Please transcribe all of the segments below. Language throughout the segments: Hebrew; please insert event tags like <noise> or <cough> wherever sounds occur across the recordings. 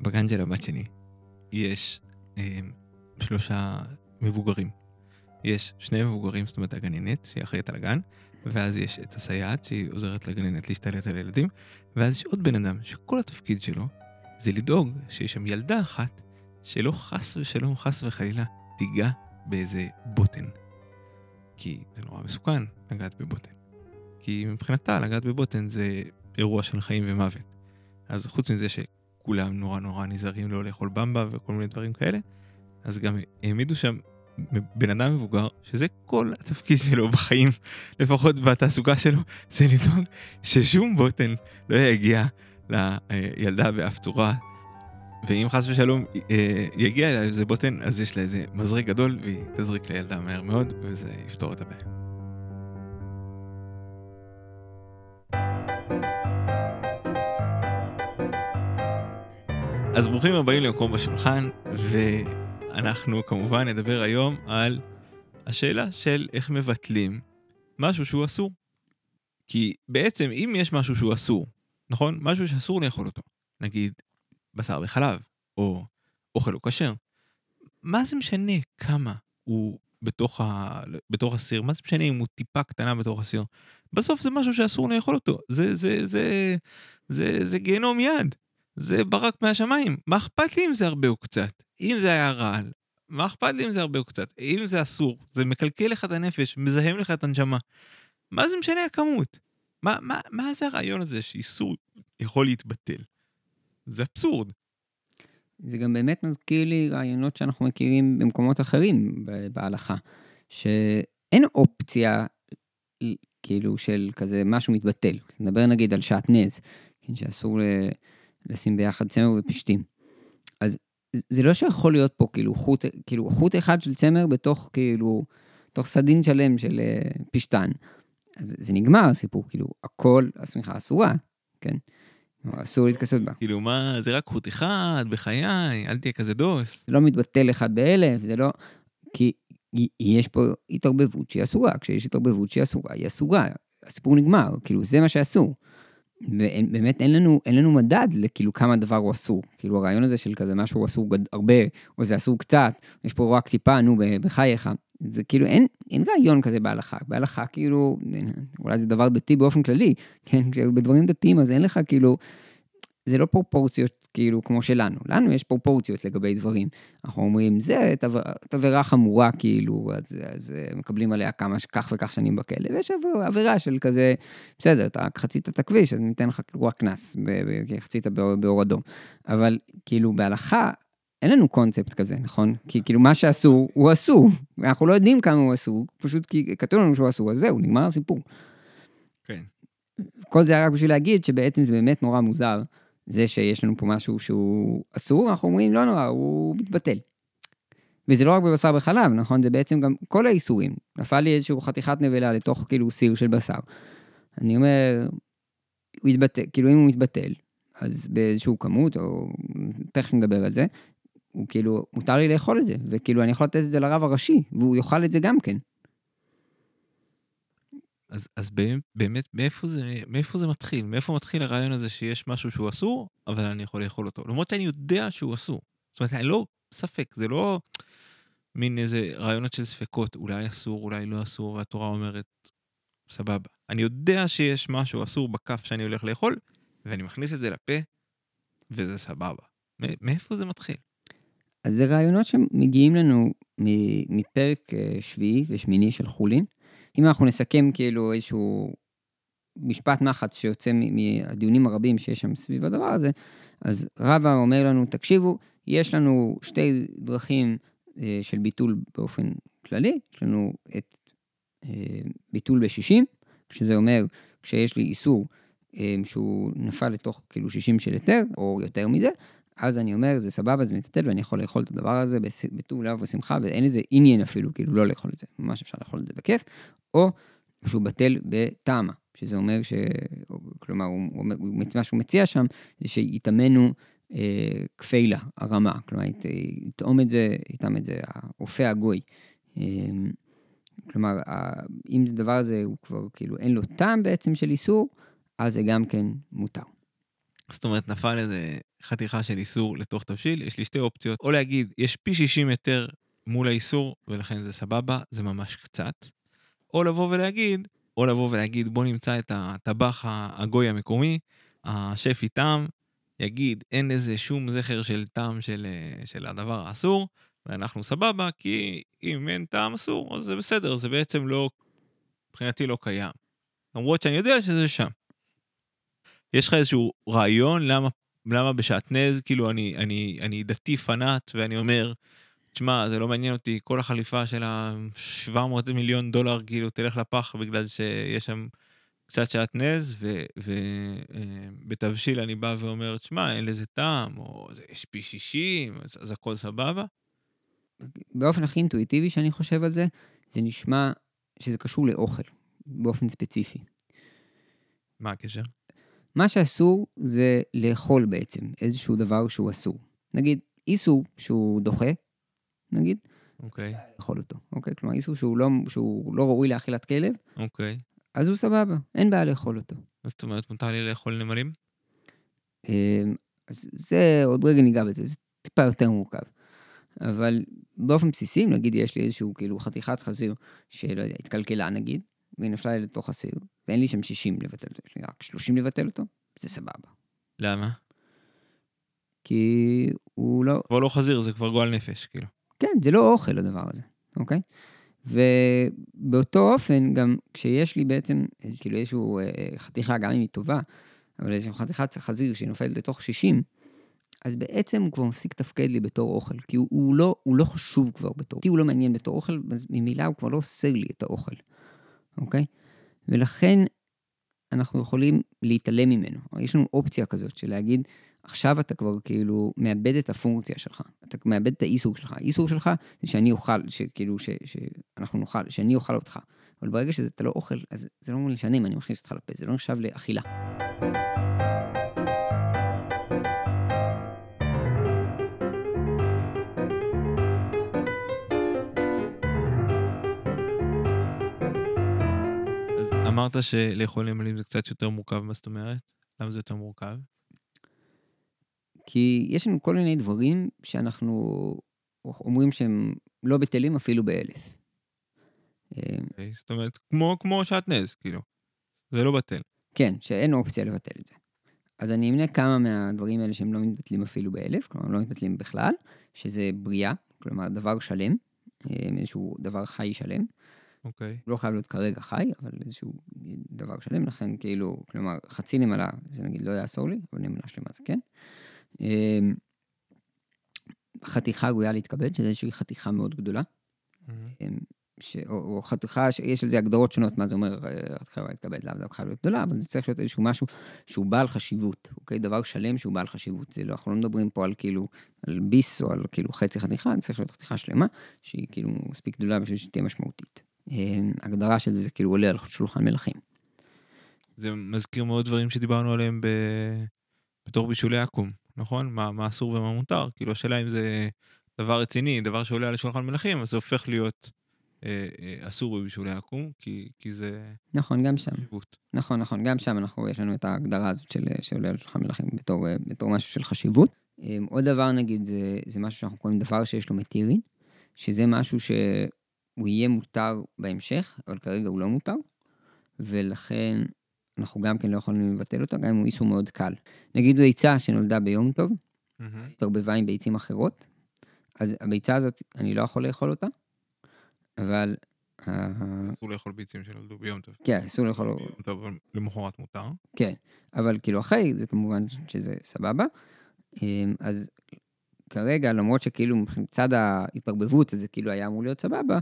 בגן של הבת שלי יש אה, שלושה מבוגרים. יש שני מבוגרים, זאת אומרת הגננת, שהיא אחראית על הגן, ואז יש את הסייעת שהיא עוזרת לגננת להשתלט על הילדים, ואז יש עוד בן אדם שכל התפקיד שלו זה לדאוג שיש שם ילדה אחת שלא חס ושלום, חס וחלילה, תיגע באיזה בוטן. כי זה נורא מסוכן לגעת בבוטן. כי מבחינתה לגעת בבוטן זה אירוע של חיים ומוות. אז חוץ מזה שכולם נורא נורא נזהרים לא לאכול במבה וכל מיני דברים כאלה, אז גם העמידו שם בן אדם מבוגר, שזה כל התפקיד שלו בחיים, לפחות בתעסוקה שלו, זה לדאוג ששום בוטן לא יגיע לילדה באף צורה. ואם חס ושלום אה, יגיע אליה איזה בוטן, אז יש לה איזה מזרק גדול, והיא תזריק לילדה מהר מאוד, וזה יפתור את הבעיה. אז ברוכים הבאים למקום בשולחן, ואנחנו כמובן נדבר היום על השאלה של איך מבטלים משהו שהוא אסור. כי בעצם אם יש משהו שהוא אסור, נכון? משהו שאסור לאכול אותו, נגיד בשר וחלב, או אוכל לא כשר, מה זה משנה כמה הוא בתוך, ה... בתוך הסיר? מה זה משנה אם הוא טיפה קטנה בתוך הסיר? בסוף זה משהו שאסור לאכול אותו. זה, זה, זה, זה, זה גיהנום יד. זה ברק מהשמיים. מה אכפת לי אם זה הרבה או קצת? אם זה היה רעל, מה אכפת לי אם זה הרבה או קצת? אם זה אסור, זה מקלקל לך את הנפש, מזהם לך את הנשמה. מה זה משנה הכמות? מה, מה, מה זה הרעיון הזה שאיסור יכול להתבטל? זה אבסורד. זה גם באמת מזכיר לי רעיונות שאנחנו מכירים במקומות אחרים בהלכה, שאין אופציה כאילו של כזה משהו מתבטל. נדבר נגיד על שעטנז, כן, שאסור לשים ביחד צמר ופשתים. אז זה לא שיכול להיות פה כאילו חוט, כאילו חוט אחד של צמר בתוך כאילו, תוך סדין שלם של אה, פשתן. אז זה נגמר הסיפור, כאילו הכל, השמיכה אסורה, כן? אסור להתכסות בה. כאילו מה, זה רק חוט אחד, בחיי, אל תהיה כזה דוס. זה לא מתבטל אחד באלף, זה לא... כי יש פה התערבבות שהיא אסורה, כשיש התערבבות שהיא אסורה, היא אסורה. הסיפור נגמר, כאילו זה מה שאסור. ובאמת אין לנו, אין לנו מדד לכאילו כמה דבר הוא אסור. כאילו הרעיון הזה של כזה משהו אסור הרבה, או זה אסור קצת, יש פה רק טיפה, נו, בחייך. זה כאילו אין, אין רעיון כזה בהלכה. בהלכה כאילו, אולי זה דבר דתי באופן כללי, כן? בדברים דתיים אז אין לך כאילו, זה לא פרופורציות כאילו כמו שלנו. לנו יש פרופורציות לגבי דברים. אנחנו אומרים, זה עבירה חמורה כאילו, אז, אז מקבלים עליה כמה, כך וכך שנים בכלא, ויש עבירה של כזה, בסדר, אתה חצית את הכביש, אז ניתן לך כאילו רק קנס, חצית באור אדום. אבל כאילו בהלכה, אין לנו קונספט כזה, נכון? כי כאילו מה שאסור, הוא אסור. אנחנו לא יודעים כמה הוא אסור, פשוט כי כתוב לנו שהוא אסור, אז זהו, נגמר הסיפור. כן. כל זה רק בשביל להגיד שבעצם זה באמת נורא מוזר, זה שיש לנו פה משהו שהוא אסור, אנחנו אומרים, לא נורא, הוא מתבטל. וזה לא רק בבשר בחלב, נכון? זה בעצם גם כל האיסורים. נפל לי איזושהי חתיכת נבלה לתוך כאילו סיר של בשר. אני אומר, הוא יתבטל, כאילו אם הוא מתבטל, אז באיזשהו כמות, או תכף נדבר על זה, הוא כאילו, מותר לי לאכול את זה, וכאילו אני יכול לתת את זה לרב הראשי, והוא יאכל את זה גם כן. אז, אז באמת, מאיפה זה, מאיפה זה מתחיל? מאיפה מתחיל הרעיון הזה שיש משהו שהוא אסור, אבל אני יכול לאכול אותו? למרות שאני יודע שהוא אסור. זאת אומרת, אני לא ספק, זה לא מין איזה רעיונות של ספקות, אולי אסור, אולי לא אסור, והתורה אומרת, סבבה. אני יודע שיש משהו אסור בכף שאני הולך לאכול, ואני מכניס את זה לפה, וזה סבבה. מאיפה זה מתחיל? אז זה רעיונות שמגיעים לנו מפרק אה, שביעי ושמיני של חולין. אם אנחנו נסכם כאילו איזשהו משפט מחץ שיוצא מהדיונים הרבים שיש שם סביב הדבר הזה, אז רבא אומר לנו, תקשיבו, יש לנו שתי דרכים אה, של ביטול באופן כללי, יש לנו את אה, ביטול בשישים, שזה אומר כשיש לי איסור שהוא נפל לתוך כאילו 60 של היתר, או יותר מזה, אז אני אומר, זה סבבה, זה מטטל, ואני יכול לאכול את הדבר הזה בטוב לב ושמחה, ואין איזה עניין אפילו, כאילו, לא לאכול את זה. ממש אפשר לאכול את זה בכיף. או שהוא בטל בטעמה, שזה אומר ש... כלומר, הוא, הוא, מה שהוא מציע שם, זה שיטמנו אה, כפילה, הרמה. כלומר, יטעום את זה, יטעם את זה האופה הגוי. אה, כלומר, אם הדבר הזה הוא כבר, כאילו, אין לו טעם בעצם של איסור, אז זה גם כן מותר. זאת אומרת, נפל איזה חתיכה של איסור לתוך תבשיל, יש לי שתי אופציות, או להגיד, יש פי 60 יותר מול האיסור, ולכן זה סבבה, זה ממש קצת, או לבוא ולהגיד, או לבוא ולהגיד, בוא נמצא את הטבח הגוי המקומי, השף איתם, יגיד, אין לזה שום זכר של טעם של, של הדבר האסור, ואנחנו סבבה, כי אם אין טעם אסור, אז זה בסדר, זה בעצם לא, מבחינתי לא קיים. למרות שאני יודע שזה שם. יש לך איזשהו רעיון למה, למה בשעטנז, כאילו, אני, אני, אני דתי פנאט, ואני אומר, תשמע, זה לא מעניין אותי, כל החליפה של ה-700 מיליון דולר, כאילו, תלך לפח בגלל שיש שם קצת שעטנז, ובתבשיל אה, אני בא ואומר, תשמע, אין לזה טעם, או יש פי 60, אז, אז הכל סבבה. באופן הכי אינטואיטיבי שאני חושב על זה, זה נשמע שזה קשור לאוכל, באופן ספציפי. מה הקשר? מה שאסור זה לאכול בעצם איזשהו דבר שהוא אסור. נגיד, איסור שהוא דוחה, נגיד, אוקיי. Okay. לאכול אותו, אוקיי? כלומר, איסור שהוא לא, שהוא לא ראוי לאכילת כלב, אוקיי. Okay. אז הוא סבבה, אין בעיה לאכול אותו. מה זאת אומרת, מותר לי לאכול נמלים? אמ, אז זה, עוד רגע ניגע בזה, זה טיפה יותר מורכב. אבל באופן בסיסי, נגיד יש לי איזשהו כאילו חתיכת חזיר שלא יודע, התקלקלה נגיד, והיא נפלה לי לתוך הסיר, ואין לי שם 60 לבטל אותו, יש לי רק 30 לבטל אותו, זה סבבה. למה? כי הוא לא... כבר לא חזיר, זה כבר גועל נפש, כאילו. כן, זה לא אוכל הדבר הזה, אוקיי? ובאותו אופן, גם כשיש לי בעצם, כאילו איזושהי אה, חתיכה, גם אם היא טובה, אבל איזושהי חתיכת חזיר שהיא נופלת לתוך 60, אז בעצם הוא כבר מפסיק לתפקד לי בתור אוכל, כי הוא, הוא, לא, הוא לא חשוב כבר בתור, כי הוא לא מעניין בתור אוכל, אז ממילא הוא כבר לא עושה לי את האוכל, אוקיי? ולכן אנחנו יכולים להתעלם ממנו. יש לנו אופציה כזאת של להגיד, עכשיו אתה כבר כאילו מאבד את הפונקציה שלך, אתה מאבד את האיסור שלך. האיסור שלך זה שאני אוכל, שכאילו, ש, שאנחנו נאכל, שאני אוכל אותך. אבל ברגע שאתה לא אוכל, אז זה לא משנה אם אני מכניס אותך לפה, זה לא נחשב לאכילה. אמרת שלאכול נמלים זה קצת יותר מורכב, מה זאת אומרת? למה זה יותר מורכב? כי יש לנו כל מיני דברים שאנחנו אומרים שהם לא בטלים אפילו באלף. Okay, אוקיי, זאת אומרת, כמו, כמו שעטנז, כאילו. זה לא בטל. כן, שאין אופציה לבטל את זה. אז אני אמנה כמה מהדברים האלה שהם לא מתבטלים אפילו באלף, כלומר, הם לא מתבטלים בכלל, שזה בריאה, כלומר, דבר שלם, אה, איזשהו דבר חי שלם. אוקיי. Okay. לא חייב להיות כרגע חי, אבל איזשהו דבר שלם, לכן כאילו, כלומר, חצי נמלה, זה נגיד לא יעשור לי, אבל נמלה שלמה זה כן. אמ, חתיכה ראויה להתקבל, שזה איזושהי חתיכה מאוד גדולה. Mm-hmm. ש... או, או חתיכה, יש על זה הגדרות שונות, מה זה אומר אה, חתיכה ראויה להתקבל, לאו דווקא להיות גדולה, אבל זה צריך להיות איזשהו משהו שהוא בעל חשיבות, אוקיי? דבר שלם שהוא בעל חשיבות. זה לא, אנחנו לא מדברים פה על כאילו, על ביס או על כאילו חצי חתיכה, זה צריך להיות חתיכה שלמה, שהיא כאילו מספיק גדולה בשביל שתהיה משמעותית. אמ, הגדרה של זה, זה כאילו עולה על שולחן מלכים. זה מזכיר מאוד דברים שדיברנו עליהם ב... בתור בישולי עכו"ם, נכון? מה, מה אסור ומה מותר. כאילו השאלה אם זה דבר רציני, דבר שעולה על שולחן מלכים, אז זה הופך להיות אה, אה, אסור בבישולי עכו"ם, כי, כי זה... נכון, גם שם. חשיבות. נכון, נכון, גם שם אנחנו, יש לנו את ההגדרה הזאת של, שעולה על שולחן מלכים בתור, אה, בתור משהו של חשיבות. אה, עוד דבר נגיד, זה, זה משהו שאנחנו קוראים דבר שיש לו מתירין, שזה משהו ש... הוא יהיה מותר בהמשך, אבל כרגע הוא לא מותר, ולכן אנחנו גם כן לא יכולים לבטל אותו, גם אם הוא איסור מאוד קל. נגיד ביצה שנולדה ביום טוב, התערבבה עם ביצים אחרות, אז הביצה הזאת, אני לא יכול לאכול אותה, אבל... אסור לאכול ביצים שנולדו ביום טוב. כן, אסור לאכול... ביום טוב, אבל למחרת מותר. כן, אבל כאילו אחרי, זה כמובן שזה סבבה. אמ, אז כרגע, למרות שכאילו מצד ההתערבבות, זה כאילו היה אמור להיות סבבה,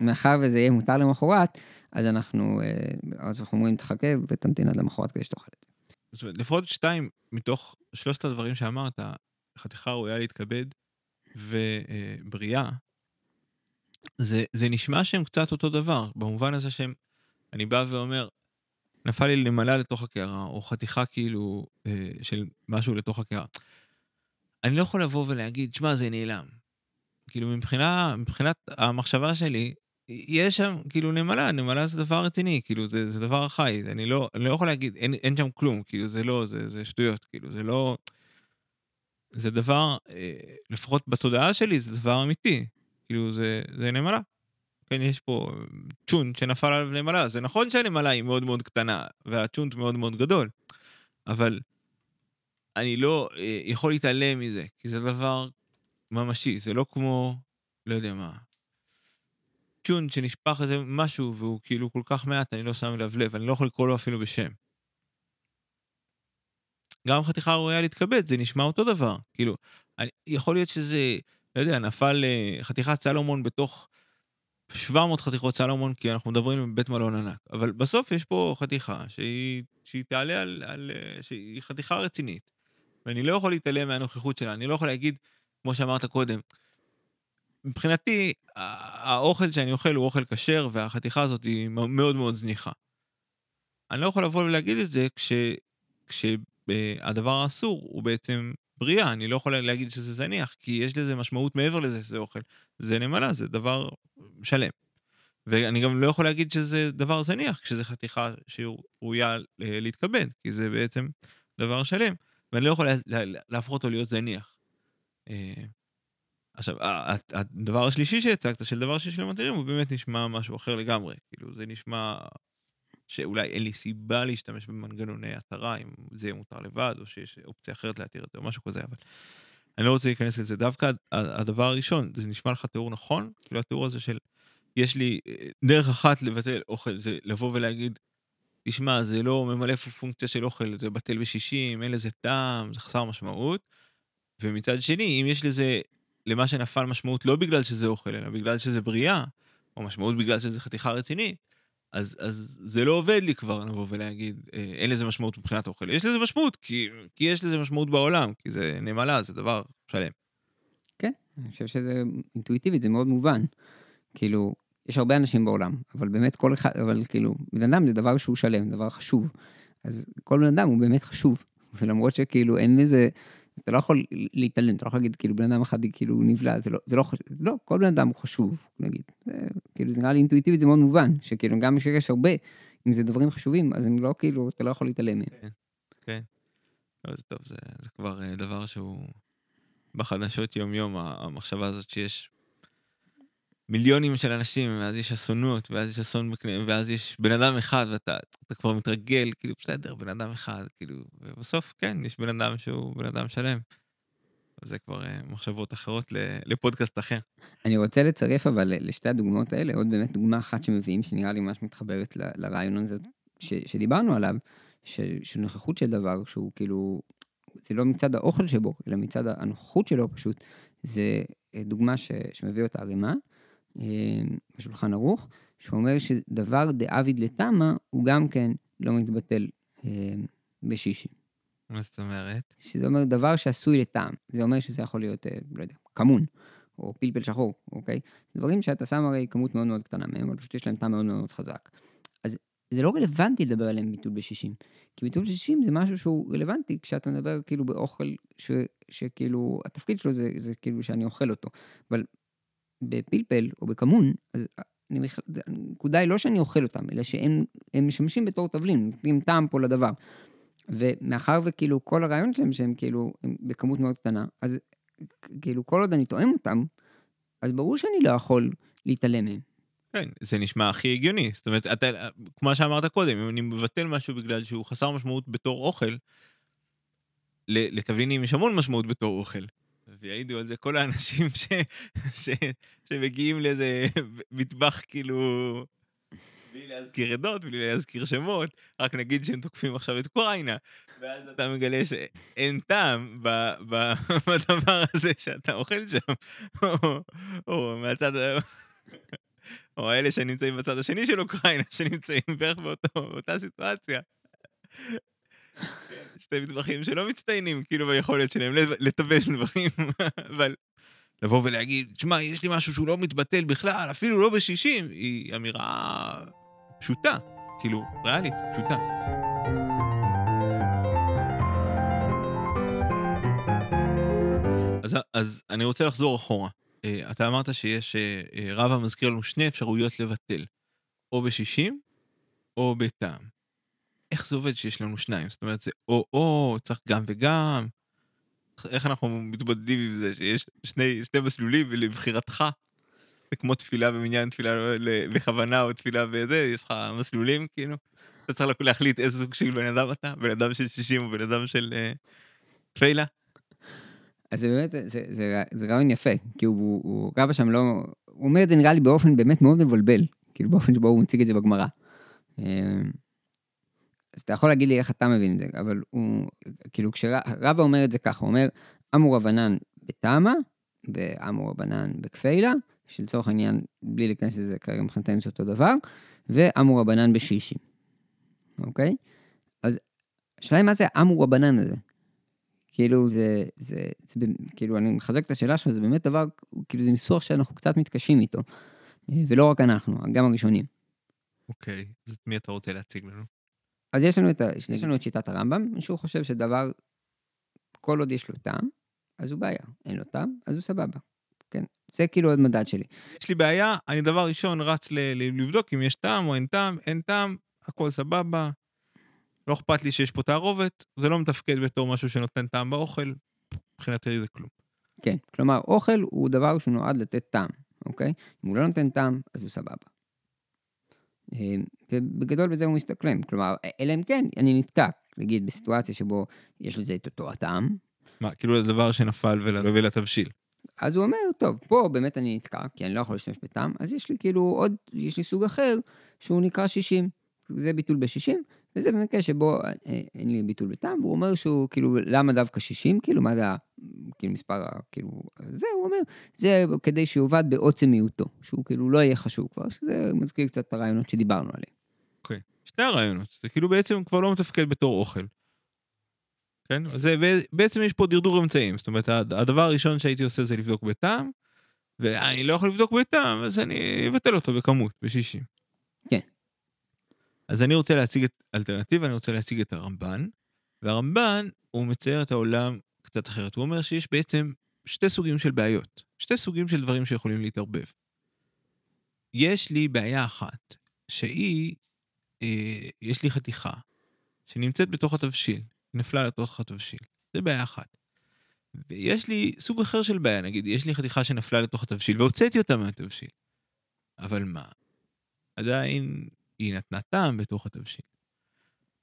מאחר וזה יהיה מותר למחרת, אז אנחנו, אה, אז אנחנו אומרים, תחכה ותמתין עד למחרת כדי שתאכל את זה. זאת אומרת, לפחות שתיים מתוך שלושת הדברים שאמרת, חתיכה ראויה להתכבד ובריאה, זה, זה נשמע שהם קצת אותו דבר, במובן הזה שהם, אני בא ואומר, נפל לי למעלה לתוך הקערה, או חתיכה כאילו אה, של משהו לתוך הקערה. אני לא יכול לבוא ולהגיד, שמע, זה נעלם. כאילו, מבחינה, מבחינת המחשבה שלי, יש שם, כאילו, נמלה, נמלה זה דבר רציני, כאילו, זה, זה דבר חי, אני לא, אני לא יכול להגיד, אין, אין שם כלום, כאילו, זה לא, זה, זה שטויות, כאילו, זה לא... זה דבר, אה, לפחות בתודעה שלי, זה דבר אמיתי, כאילו, זה, זה נמלה. כן, יש פה צ'ונט שנפל עליו נמלה, זה נכון שהנמלה היא מאוד מאוד קטנה, והצ'ונט מאוד מאוד גדול, אבל אני לא אה, יכול להתעלם מזה, כי זה דבר ממשי, זה לא כמו, לא יודע מה, צ'ונט שנשפך איזה משהו והוא כאילו כל כך מעט, אני לא שם אליו לב, אני לא יכול לקרוא לו אפילו בשם. גם חתיכה ראויה להתכבד, זה נשמע אותו דבר. כאילו, אני, יכול להיות שזה, לא יודע, נפל אה, חתיכת סלומון בתוך 700 חתיכות סלומון, כי אנחנו מדברים עם בית מלון ענק. אבל בסוף יש פה חתיכה שהיא, שהיא תעלה על, על... אה, שהיא חתיכה רצינית. ואני לא יכול להתעלם מהנוכחות שלה, אני לא יכול להגיד, כמו שאמרת קודם, מבחינתי, האוכל שאני אוכל הוא אוכל כשר, והחתיכה הזאת היא מאוד מאוד זניחה. אני לא יכול לבוא ולהגיד את זה כש, כשהדבר האסור הוא בעצם בריאה, אני לא יכול להגיד שזה זניח, כי יש לזה משמעות מעבר לזה שזה אוכל. זה נמלה, זה דבר שלם. ואני גם לא יכול להגיד שזה דבר זניח, כשזה חתיכה שראויה להתכבד, כי זה בעצם דבר שלם, ואני לא יכול להפוך אותו להיות זניח. אה, עכשיו, הדבר השלישי שהצגת, של דבר שיש למטרים, הוא באמת נשמע משהו אחר לגמרי. כאילו, זה נשמע שאולי אין לי סיבה להשתמש במנגנוני התרה, אם זה יהיה מותר לבד, או שיש אופציה אחרת להתיר את זה, או משהו כזה, אבל אני לא רוצה להיכנס לזה. דווקא הדבר הראשון, זה נשמע לך תיאור נכון? כאילו, התיאור הזה של, יש לי אה, דרך אחת לבטל אוכל, זה לבוא ולהגיד, תשמע, זה לא ממלא פונקציה של אוכל, זה בטל בשישים, אין לזה טעם, זה חסר משמעות. ומצד שני, אם יש לזה למה שנפל משמעות לא בגלל שזה אוכל, אלא בגלל שזה בריאה, או משמעות בגלל שזה חתיכה רצינית, אז, אז זה לא עובד לי כבר לבוא ולהגיד, אה, אין לזה משמעות מבחינת אוכל. יש לזה משמעות, כי, כי יש לזה משמעות בעולם, כי זה נמלה, זה דבר שלם. כן, אני חושב שזה אינטואיטיבית, זה מאוד מובן. כאילו, יש הרבה אנשים בעולם, אבל באמת כל אחד, אבל כאילו, בן אדם זה דבר שהוא שלם, דבר חשוב. אז כל בן אדם הוא באמת חשוב. <laughs> ולמרות שכאילו אין לזה, אתה לא יכול להתעלם, אתה לא יכול להגיד, כאילו, בן אדם אחד כאילו נבלע, זה לא, זה לא חשוב, לא, כל בן אדם הוא חשוב, נגיד. זה, כאילו, זה נראה לי אינטואיטיבית, זה מאוד מובן, שכאילו, גם כשיש הרבה, אם זה דברים חשובים, אז הם לא, כאילו, אתה לא יכול להתעלם מהם. כן, כן. לא, זה טוב, זה, זה כבר אה, דבר שהוא בחדשות יום-יום, המחשבה הזאת שיש מיליונים של אנשים, ואז יש אסונות, ואז יש אסון, ואז יש בן אדם אחד, ואתה כבר מתרגל, כאילו, בסדר, בן אדם אחד, כאילו, ובסוף, כן, יש בן אדם שהוא בן אדם שלם. זה כבר uh, מחשבות אחרות לפודקאסט אחר. אני רוצה לצרף אבל לשתי הדוגמאות האלה, עוד באמת דוגמה אחת שמביאים, שנראה לי ממש מתחברת ל, לרעיון הזה ש, שדיברנו עליו, ש, של נוכחות של דבר, שהוא כאילו, זה לא מצד האוכל שבו, אלא מצד הנוכחות שלו פשוט, זה אה, דוגמה ש, שמביא אותה הרימה. אה, בשולחן ערוך, שאומר שדבר דאביד לתמה הוא גם כן לא מתבטל אה, בשישי. מה זאת אומרת? שזה אומר דבר שעשוי לטעם. זה אומר שזה יכול להיות, אה, לא יודע, כמון, או פלפל שחור, אוקיי? דברים שאתה שם הרי כמות מאוד מאוד קטנה מהם, אבל פשוט יש להם טעם מאוד מאוד חזק. אז זה לא רלוונטי לדבר עליהם ביטול בשישים. כי ביטול בשישים זה משהו שהוא רלוונטי כשאתה מדבר כאילו באוכל ש, שכאילו, התפקיד שלו זה, זה כאילו שאני אוכל אותו. אבל בפלפל או בכמון, אז אני, הנקודה היא לא שאני אוכל אותם, אלא שהם משמשים בתור תבלין, נותנים טעם פה לדבר. ומאחר וכאילו כל הרעיון שלהם שהם כאילו הם בכמות מאוד קטנה, אז כאילו כל עוד אני תואם אותם, אז ברור שאני לא יכול להתעלם מהם. כן, זה נשמע הכי הגיוני. זאת אומרת, אתה, כמו שאמרת קודם, אם אני מבטל משהו בגלל שהוא חסר משמעות בתור אוכל, לתבלינים יש המון משמעות בתור אוכל. ויעידו על זה כל האנשים ש, ש, שמגיעים לאיזה מטבח כאילו, בלי להזכיר עדות, בלי להזכיר שמות, רק נגיד שהם תוקפים עכשיו את קוריינה, ואז אתה מגלה שאין טעם ב, ב, <laughs> בדבר הזה שאתה אוכל שם, או, או מהצד... או האלה שנמצאים בצד השני של אוקראינה, שנמצאים בערך באותה סיטואציה. שתי מטבחים שלא מצטיינים כאילו ביכולת שלהם לטבל דברים, <laughs> אבל לבוא ולהגיד, תשמע, יש לי משהו שהוא לא מתבטל בכלל, אפילו לא בשישים, היא אמירה פשוטה, כאילו, ריאלית, פשוטה. אז, אז אני רוצה לחזור אחורה. אה, אתה אמרת שיש אה, אה, רבא מזכיר לנו שני אפשרויות לבטל, או בשישים או בטעם. איך זה עובד שיש לנו שניים? זאת אומרת, זה או-או, צריך גם וגם. איך אנחנו מתבודדים עם זה שיש שני, שני מסלולים לבחירתך? זה כמו תפילה במניין, תפילה בכוונה או תפילה בזה, יש לך מסלולים כאילו. אתה צריך להחליט איזה סוג של בן אדם אתה, בן אדם של 60 או בן אדם של אה, תפילה. אז זה באמת, זה, זה, זה רעיון יפה, כי הוא, הוא רבא שם לא, הוא אומר את זה נראה לי באופן באמת מאוד מבלבל, כאילו באופן שבו הוא מציג את זה בגמרא. אה, אז אתה יכול להגיד לי איך אתה מבין את זה, אבל הוא, כאילו כשרבא אומר את זה ככה, הוא אומר, אמור רבנן בתמה, ואמור רבנן בכפילה, שלצורך העניין, בלי להיכנס לזה כרגע מבחינתנו זה אותו דבר, ואמור רבנן בשישים, אוקיי? אז השאלה היא מה זה אמור רבנן הזה? כאילו זה, זה, זה, זה, כאילו אני מחזק את השאלה שלך, זה באמת דבר, כאילו זה ניסוח שאנחנו קצת מתקשים איתו, ולא רק אנחנו, גם הראשונים. אוקיי, אז את מי אתה רוצה להציג לנו? אז יש לנו, את, ה- יש לנו את שיטת הרמב"ם, שהוא חושב שדבר, כל עוד יש לו טעם, אז הוא בעיה. אין לו טעם, אז הוא סבבה. כן? זה כאילו עוד מדד שלי. יש לי בעיה, אני דבר ראשון רץ ל- ל- לבדוק אם יש טעם או אין טעם, אין טעם, הכל סבבה. לא אכפת לי שיש פה תערובת, זה לא מתפקד בתור משהו שנותן טעם באוכל, מבחינתי זה כלום. כן, כלומר, אוכל הוא דבר שהוא נועד לתת טעם, אוקיי? אם הוא לא נותן טעם, אז הוא סבבה. אה, ובגדול בזה הוא מסתכלם, כלומר, אלא אם כן, אני נתקע, נגיד בסיטואציה שבו יש לזה את אותו הטעם, מה, כאילו זה דבר שנפל ולרבי לתבשיל. אז הוא אומר, טוב, פה באמת אני נתקע, כי אני לא יכול להשתמש בטעם, אז יש לי כאילו עוד, יש לי סוג אחר, שהוא נקרא 60. זה ביטול ב-60, וזה במקרה שבו אה, אין לי ביטול בטעם, והוא אומר שהוא, כאילו, למה דווקא 60? כאילו, מה זה, כאילו, מספר, כאילו, זה, הוא אומר, זה כדי שיובד בעוצם מיעוטו, שהוא כאילו לא יהיה חשוב כבר, שזה מזכיר קצת את הרעיונות שדיברנו עליהם. אוקיי. שני הרעיונות, זה כאילו בעצם כבר לא מתפקד בתור אוכל. כן? זה, בעצם יש פה דרדור אמצעים, זאת אומרת, הד- הדבר הראשון שהייתי עושה זה לבדוק בטעם, ואני לא יכול לבדוק בטעם, אז אני אבטל אותו בכמות, ב-60. כן. אז אני רוצה להציג את אלטרנטיבה, אני רוצה להציג את הרמב"ן, והרמב"ן, הוא מצייר את העולם קצת אחרת. הוא אומר שיש בעצם שתי סוגים של בעיות, שתי סוגים של דברים שיכולים להתערבב. יש לי בעיה אחת, שהיא, אה, יש לי חתיכה שנמצאת בתוך התבשיל, נפלה לתוך התבשיל. זה בעיה אחת. ויש לי סוג אחר של בעיה, נגיד, יש לי חתיכה שנפלה לתוך התבשיל והוצאתי אותה מהתבשיל. אבל מה? עדיין היא נתנה טעם בתוך התבשיל.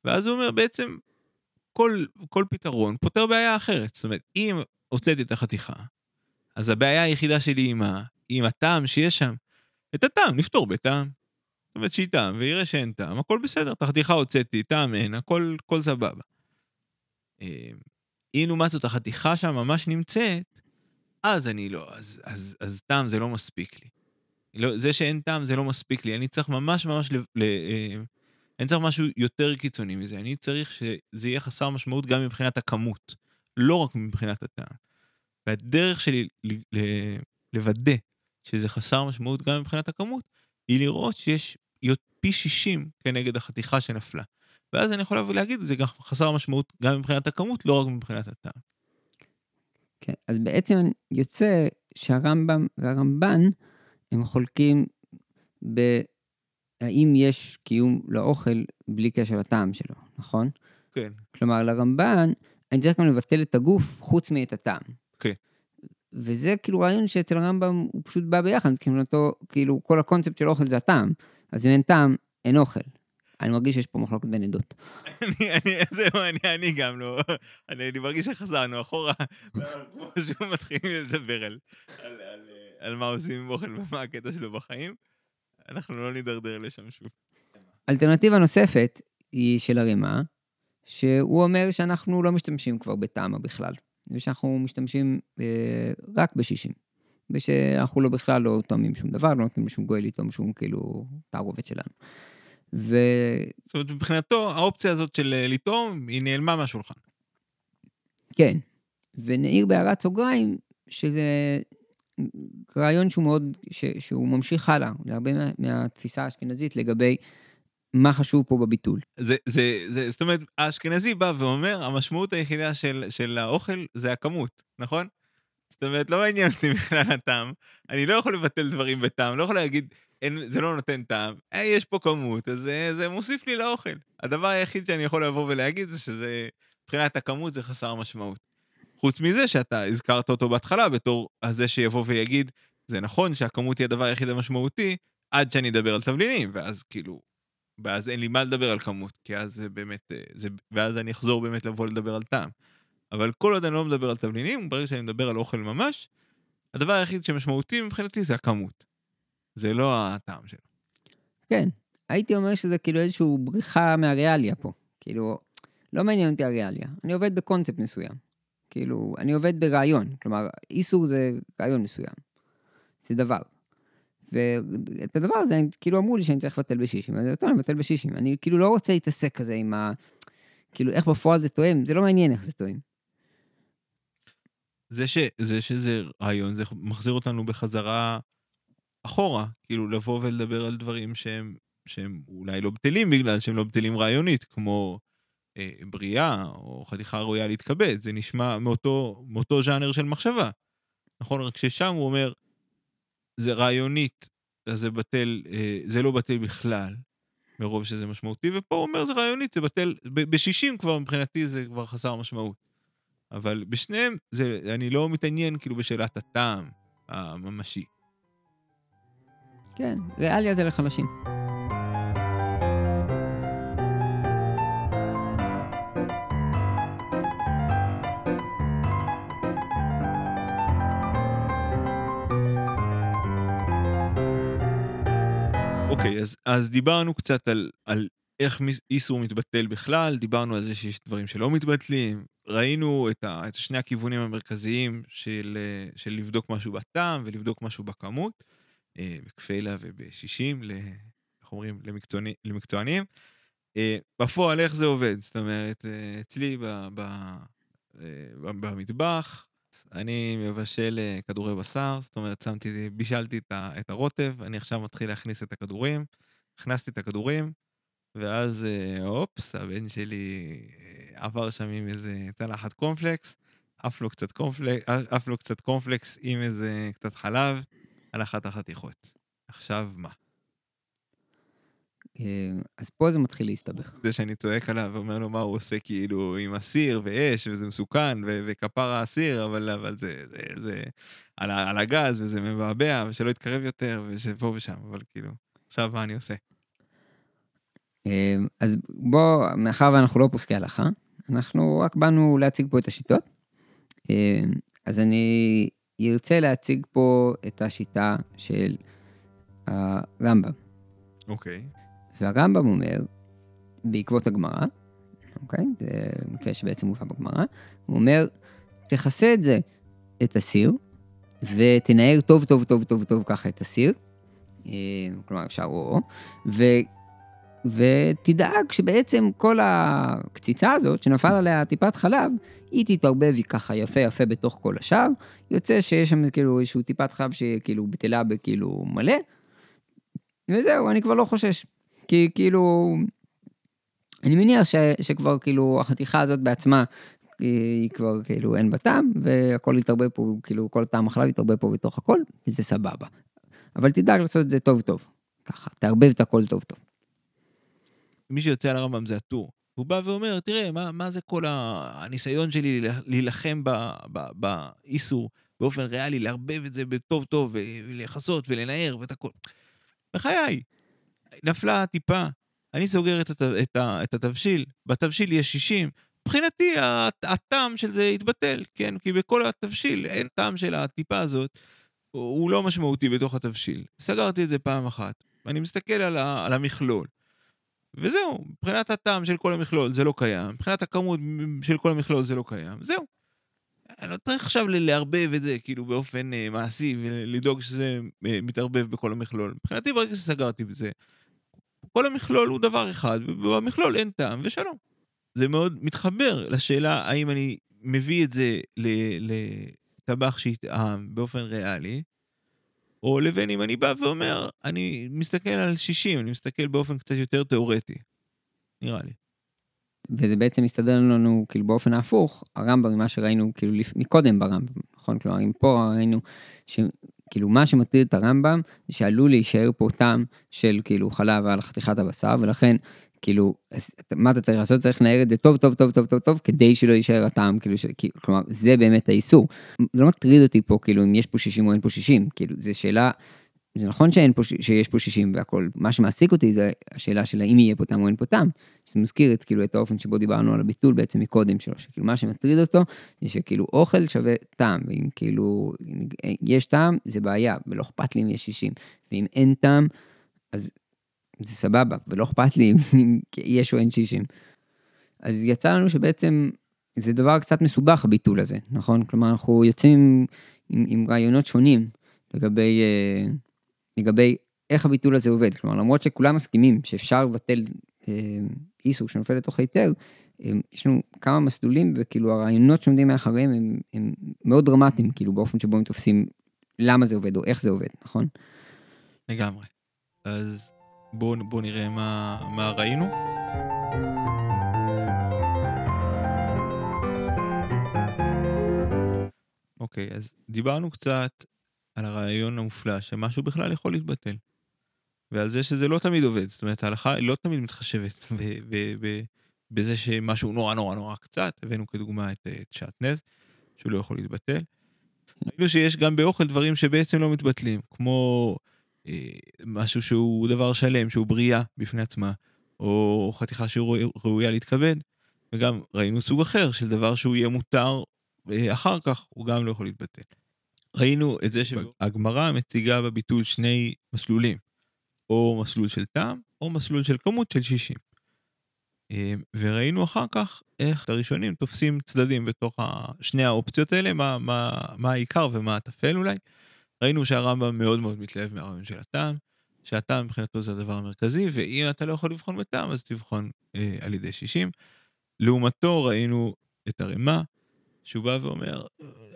ואז הוא אומר, בעצם, כל, כל פתרון פותר בעיה אחרת. זאת אומרת, אם הוצאתי את החתיכה, אז הבעיה היחידה שלי עם, ה, עם הטעם שיש שם, את הטעם נפתור בטעם. זאת אומרת, שהיא טעם, ויראה שאין טעם, הכל בסדר, את החתיכה הוצאתי, טעם אין, הכל, הכל סבבה. אה, אם לעומת זאת החתיכה שם ממש נמצאת, אז אני לא, אז, אז, אז טעם זה לא מספיק לי. לא, זה שאין טעם זה לא מספיק לי, אני צריך ממש ממש, ל, ל, אה, אני צריך משהו יותר קיצוני מזה, אני צריך שזה יהיה חסר משמעות גם מבחינת הכמות, לא רק מבחינת הטעם. והדרך שלי ל, ל, לוודא שזה חסר משמעות גם מבחינת הכמות, היא לראות שיש פי 60 כנגד החתיכה שנפלה. ואז אני יכול לבוא להגיד, זה גם חסר משמעות גם מבחינת הכמות, לא רק מבחינת הטעם. כן, אז בעצם יוצא שהרמב"ם והרמב"ן הם חולקים בהאם יש קיום לאוכל בלי קשר לטעם שלו, נכון? כן. כלומר, לרמב"ן, אני צריך גם לבטל את הגוף חוץ מאת הטעם. כן. וזה כאילו רעיון שאצל הרמב"ם הוא פשוט בא ביחד, מבחינתו, כאילו, כל הקונספט של אוכל זה הטעם, אז אם אין טעם, אין אוכל. אני מרגיש שיש פה מחלוקת בין עדות. אני, אני, זהו, אני, אני גם לא, אני, מרגיש שחזרנו אחורה, <laughs> פשוט מתחילים לדבר על, על, מה עושים עם אוכל ומה הקטע שלו בחיים. אנחנו לא נידרדר לשם שוב. אלטרנטיבה נוספת היא של הרימה, שהוא אומר שאנחנו לא משתמשים כבר בטעמה בכלל, ושאנחנו משתמשים אה, רק בשישים. ושאנחנו לא בכלל לא טועמים שום דבר, לא נותנים לשום גוי לטעום שום כאילו תערובת שלנו. ו... זאת אומרת, מבחינתו, האופציה הזאת של אה, לטעום, היא נעלמה מהשולחן. כן, ונעיר בהערת סוגריים, שזה רעיון שהוא מאוד, ש, שהוא ממשיך הלאה, להרבה מה, מהתפיסה האשכנזית לגבי מה חשוב פה בביטול. זה, זה, זה, זאת אומרת, האשכנזי בא ואומר, המשמעות היחידה של, של האוכל זה הכמות, נכון? זאת אומרת, לא מעניין אותי בכלל הטעם. אני לא יכול לבטל דברים בטעם, לא יכול להגיד, אין, זה לא נותן טעם. אה, יש פה כמות, אז זה, זה מוסיף לי לאוכל. הדבר היחיד שאני יכול לבוא ולהגיד זה שזה, מבחינת הכמות זה חסר משמעות. חוץ מזה שאתה הזכרת אותו בהתחלה בתור הזה שיבוא ויגיד, זה נכון שהכמות היא הדבר היחיד המשמעותי, עד שאני אדבר על תבלינים, ואז כאילו, ואז אין לי מה לדבר על כמות, כי אז זה באמת, אה, זה, ואז אני אחזור באמת לבוא לדבר על טעם. אבל כל עוד אני לא מדבר על תבלינים, ברגע שאני מדבר על אוכל ממש, הדבר היחיד שמשמעותי מבחינתי זה הכמות. זה לא הטעם שלו. כן, הייתי אומר שזה כאילו איזושהי בריחה מהריאליה פה. כאילו, לא מעניין אותי הריאליה, אני עובד בקונספט מסוים. כאילו, אני עובד ברעיון, כלומר, איסור זה רעיון מסוים. זה דבר. ואת הדבר הזה, כאילו אמרו לי שאני צריך לבטל בשישים, אז טוב, אני מבטל בשישים. אני כאילו לא רוצה להתעסק כזה עם ה... כאילו, איך בפועל זה תואם, זה לא מעניין איך זה תואם. זה, ש, זה שזה רעיון, זה מחזיר אותנו בחזרה אחורה, כאילו לבוא ולדבר על דברים שהם, שהם אולי לא בטלים בגלל שהם לא בטלים רעיונית, כמו בריאה או חתיכה ראויה להתכבד, זה נשמע מאותו, מאותו ז'אנר של מחשבה. נכון? רק ששם הוא אומר, זה רעיונית, אז זה בטל, אה, זה לא בטל בכלל, מרוב שזה משמעותי, ופה הוא אומר זה רעיונית, זה בטל, ב-60 כבר מבחינתי זה כבר חסר משמעות. אבל בשניהם, זה, אני לא מתעניין כאילו בשאלת הטעם הממשי. כן, ריאליה זה לחלשים. אוקיי, אז, אז דיברנו קצת על, על איך איסור מתבטל בכלל, דיברנו על זה שיש דברים שלא מתבטלים, ראינו את, ה, את שני הכיוונים המרכזיים של, של לבדוק משהו בטעם ולבדוק משהו בכמות, אה, בכפיילה ובשישים, איך אומרים, למקצועני, למקצוענים. אה, בפועל, איך זה עובד? זאת אומרת, אה, אצלי ב, ב, במטבח, אני מבשל כדורי בשר, זאת אומרת, שמתי, בישלתי את הרוטב, אני עכשיו מתחיל להכניס את הכדורים, הכנסתי את הכדורים, ואז אופס, הבן שלי עבר שם עם איזה צלחת קורנפלקס, עף לו קצת קורנפלקס, עף לו קצת קורנפלקס עם איזה קצת חלב על אחת החתיכות. עכשיו מה? אז פה זה מתחיל להסתבך. זה שאני צועק עליו ואומר לו מה הוא עושה כאילו עם הסיר ואש וזה מסוכן וכפר האסיר, אבל, אבל זה, זה, זה על, על הגז וזה מבעבע ושלא יתקרב יותר ושפה ושם, אבל כאילו, עכשיו מה אני עושה? אז בוא, מאחר ואנחנו לא פוסקי הלכה, אנחנו רק באנו להציג פה את השיטות. אז אני ארצה להציג פה את השיטה של הרמב"ם. אוקיי. Okay. והרמב"ם אומר, בעקבות הגמרא, אוקיי? זה מקרה שבעצם מובא בגמרא, הוא אומר, תכסה את זה, את הסיר, ותנער טוב טוב טוב טוב טוב ככה את הסיר, אה, כלומר אפשר או, ו, ותדאג שבעצם כל הקציצה הזאת שנפל עליה טיפת חלב, היא תתערבב היא ככה יפה יפה בתוך כל השאר, יוצא שיש שם כאילו איזשהו טיפת חלב שכאילו בטלה בכאילו מלא, וזהו, אני כבר לא חושש. כי כאילו, אני מניח ש, שכבר כאילו החתיכה הזאת בעצמה, היא כבר כאילו אין בה טעם, והכל יתערבב פה, כאילו כל טעם החלב יתערבב פה בתוך הכל, וזה סבבה. אבל תדאג לעשות את זה טוב טוב, ככה, תערבב את הכל טוב טוב. מי שיוצא על הרמב"ם זה הטור. הוא בא ואומר, תראה, מה, מה זה כל הניסיון שלי להילחם באיסור באופן ריאלי, לערבב את זה בטוב טוב, ולכסות ולנער ואת הכל. בחיי, נפלה טיפה, אני סוגר את, הת, את, ה, את התבשיל, בתבשיל יש 60, מבחינתי הטעם של זה יתבטל, כן? כי בכל התבשיל אין טעם של הטיפה הזאת, הוא לא משמעותי בתוך התבשיל. סגרתי את זה פעם אחת, ואני מסתכל על, ה, על המכלול. וזהו, מבחינת הטעם של כל המכלול זה לא קיים, מבחינת הכמות של כל המכלול זה לא קיים, זהו. אני לא צריך עכשיו לערבב את זה כאילו באופן אה, מעשי ולדאוג שזה אה, מתערבב בכל המכלול. מבחינתי ברגע שסגרתי בזה, כל המכלול הוא דבר אחד, ובמכלול אין טעם ושלום. זה מאוד מתחבר לשאלה האם אני מביא את זה לטבח שיטעם באופן ריאלי, או לבין אם אני בא ואומר, אני מסתכל על 60, אני מסתכל באופן קצת יותר תיאורטי. נראה לי. וזה בעצם מסתדר לנו כאילו באופן ההפוך, הרמב"ם, ממה שראינו כאילו. מקודם ברמב"ם, נכון? כלומר, אם פה ראינו שכאילו מה שמטריד את הרמב"ם, זה שעלול להישאר פה טעם של כאילו חלב על חתיכת הבשר, ולכן כאילו, מה אתה צריך לעשות? צריך לנער את זה טוב, טוב, טוב, טוב, טוב, טוב, כדי שלא יישאר הטעם, כאילו, ש... כלומר, זה באמת האיסור. זה לא מטריד אותי פה, כאילו, אם יש פה 60 או אין פה 60, כאילו, זו שאלה זה נכון שאין פה, שיש פה 60 והכל, מה שמעסיק אותי זה השאלה של האם יהיה פה טעם או אין פה טעם. זה מזכיר את, כאילו, את האופן שבו דיברנו על הביטול בעצם מקודם שלו, שכאילו מה שמטריד אותו זה שכאילו אוכל שווה טעם, ואם כאילו יש טעם זה בעיה, ולא אכפת לי אם יש 60, ואם אין טעם אז זה סבבה, ולא אכפת לי אם יש או אין 60. אז יצא לנו שבעצם זה דבר קצת מסובך הביטול הזה, נכון? כלומר אנחנו יוצאים עם, עם רעיונות שונים לגבי... Uh, לגבי איך הביטול הזה עובד. כלומר, למרות שכולם מסכימים שאפשר לבטל אה, איסור שנופל לתוך היתר, יש לנו כמה מסלולים, וכאילו הרעיונות שעומדים מאחוריהם הם, הם מאוד דרמטיים, כאילו באופן שבו הם תופסים למה זה עובד או איך זה עובד, נכון? לגמרי. אז בואו בוא נראה מה, מה ראינו. אוקיי, אז דיברנו קצת על הרעיון המופלא שמשהו בכלל יכול להתבטל. ועל זה שזה לא תמיד עובד, זאת אומרת ההלכה לא תמיד מתחשבת בזה שמשהו נורא נורא נורא קצת, הבאנו כדוגמה את, את שעטנז, שהוא לא יכול להתבטל. ראינו שיש גם באוכל דברים שבעצם לא מתבטלים, כמו אה, משהו שהוא דבר שלם, שהוא בריאה בפני עצמה, או חתיכה שראויה להתכבד, וגם ראינו סוג אחר של דבר שהוא יהיה מותר אה, אחר כך, הוא גם לא יכול להתבטל. ראינו את זה שהגמרא מציגה בביטול שני מסלולים, או מסלול של טעם, או מסלול של כמות של 60. אמ, וראינו אחר כך איך הראשונים תופסים צדדים בתוך שני האופציות האלה, מה, מה, מה העיקר ומה הטפל אולי. ראינו שהרמב"ם מאוד מאוד מתלהב מהרעיון של הטעם, שהטעם מבחינתו זה הדבר המרכזי, ואם אתה לא יכול לבחון בטעם אז תבחון אה, על ידי 60. לעומתו ראינו את הרמ"א, שהוא בא ואומר,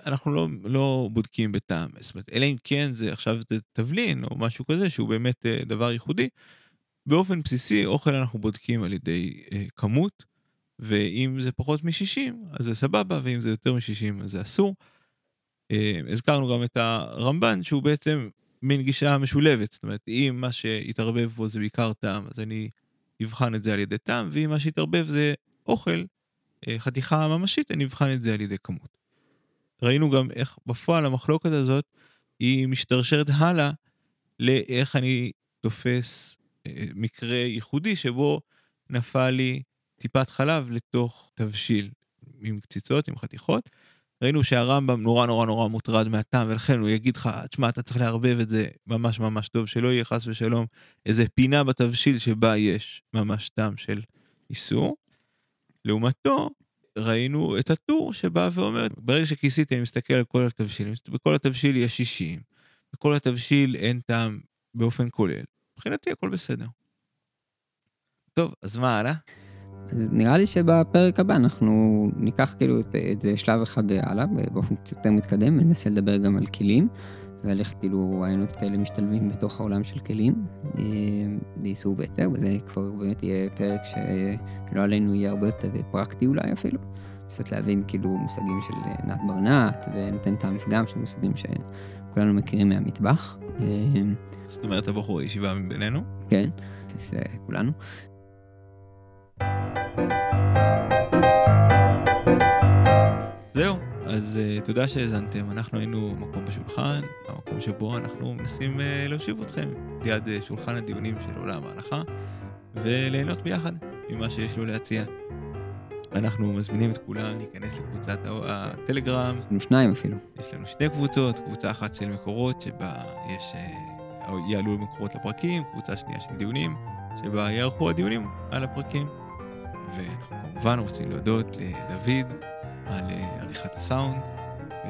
אנחנו לא, לא בודקים בטעם, זאת אומרת, אלא אם כן זה עכשיו תבלין או משהו כזה שהוא באמת אה, דבר ייחודי. באופן בסיסי אוכל אנחנו בודקים על ידי אה, כמות, ואם זה פחות מ-60 אז זה סבבה, ואם זה יותר מ-60 אז זה אסור. אה, הזכרנו גם את הרמב"ן שהוא בעצם מין גישה משולבת, זאת אומרת, אם מה שהתערבב בו זה בעיקר טעם, אז אני אבחן את זה על ידי טעם, ואם מה שהתערבב זה אוכל, חתיכה ממשית, אני אבחן את זה על ידי כמות. ראינו גם איך בפועל המחלוקת הזאת היא משתרשרת הלאה לאיך אני תופס אה, מקרה ייחודי שבו נפל לי טיפת חלב לתוך תבשיל עם קציצות, עם חתיכות. ראינו שהרמב"ם נורא נורא נורא מוטרד מהטעם, ולכן הוא יגיד לך, תשמע, אתה צריך לערבב את זה ממש ממש טוב, שלא יהיה חס ושלום איזה פינה בתבשיל שבה יש ממש טעם של איסור. לעומתו, ראינו את הטור שבא ואומר, ברגע שכיסיתי אני מסתכל על כל התבשילים, בכל התבשיל יש 60, בכל התבשיל אין טעם באופן כולל. מבחינתי הכל בסדר. טוב, אז מה הלאה? אז נראה לי שבפרק הבא אנחנו ניקח כאילו את, את שלב אחד הלאה באופן קצת יותר מתקדם וננסה לדבר גם על כלים. ועל איך כאילו רעיונות כאלה משתלבים בתוך העולם של כלים אה, באיסור והיתר, וזה כבר באמת יהיה פרק שלא עלינו יהיה הרבה יותר פרקטי אולי אפילו. קצת להבין כאילו מושגים של נת ברנת ונותן טעם לפגם של מושגים שכולנו מכירים מהמטבח. אה, זאת אומרת הבחור הישיבה מבינינו? כן, זה כולנו. זהו, אז uh, תודה שהאזנתם, אנחנו היינו מקום בשולחן, המקום שבו אנחנו מנסים uh, להושיב אתכם ליד uh, שולחן הדיונים של עולם ההלכה, וליהנות ביחד ממה שיש לו להציע. אנחנו מזמינים את כולם להיכנס לקבוצת הטלגרם. יש לנו שניים אפילו. יש לנו שתי קבוצות, קבוצה אחת של מקורות, שבה יש, uh, יעלו מקורות לפרקים, קבוצה שנייה של דיונים, שבה יערכו הדיונים על הפרקים. ואנחנו כמובן רוצים להודות לדוד. על אה, עריכת הסאונד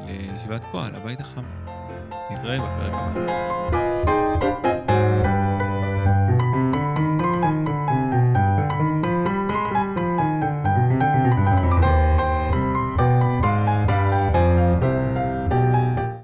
ולישיבת כה על הבית החם. נתראה בפרק הבא.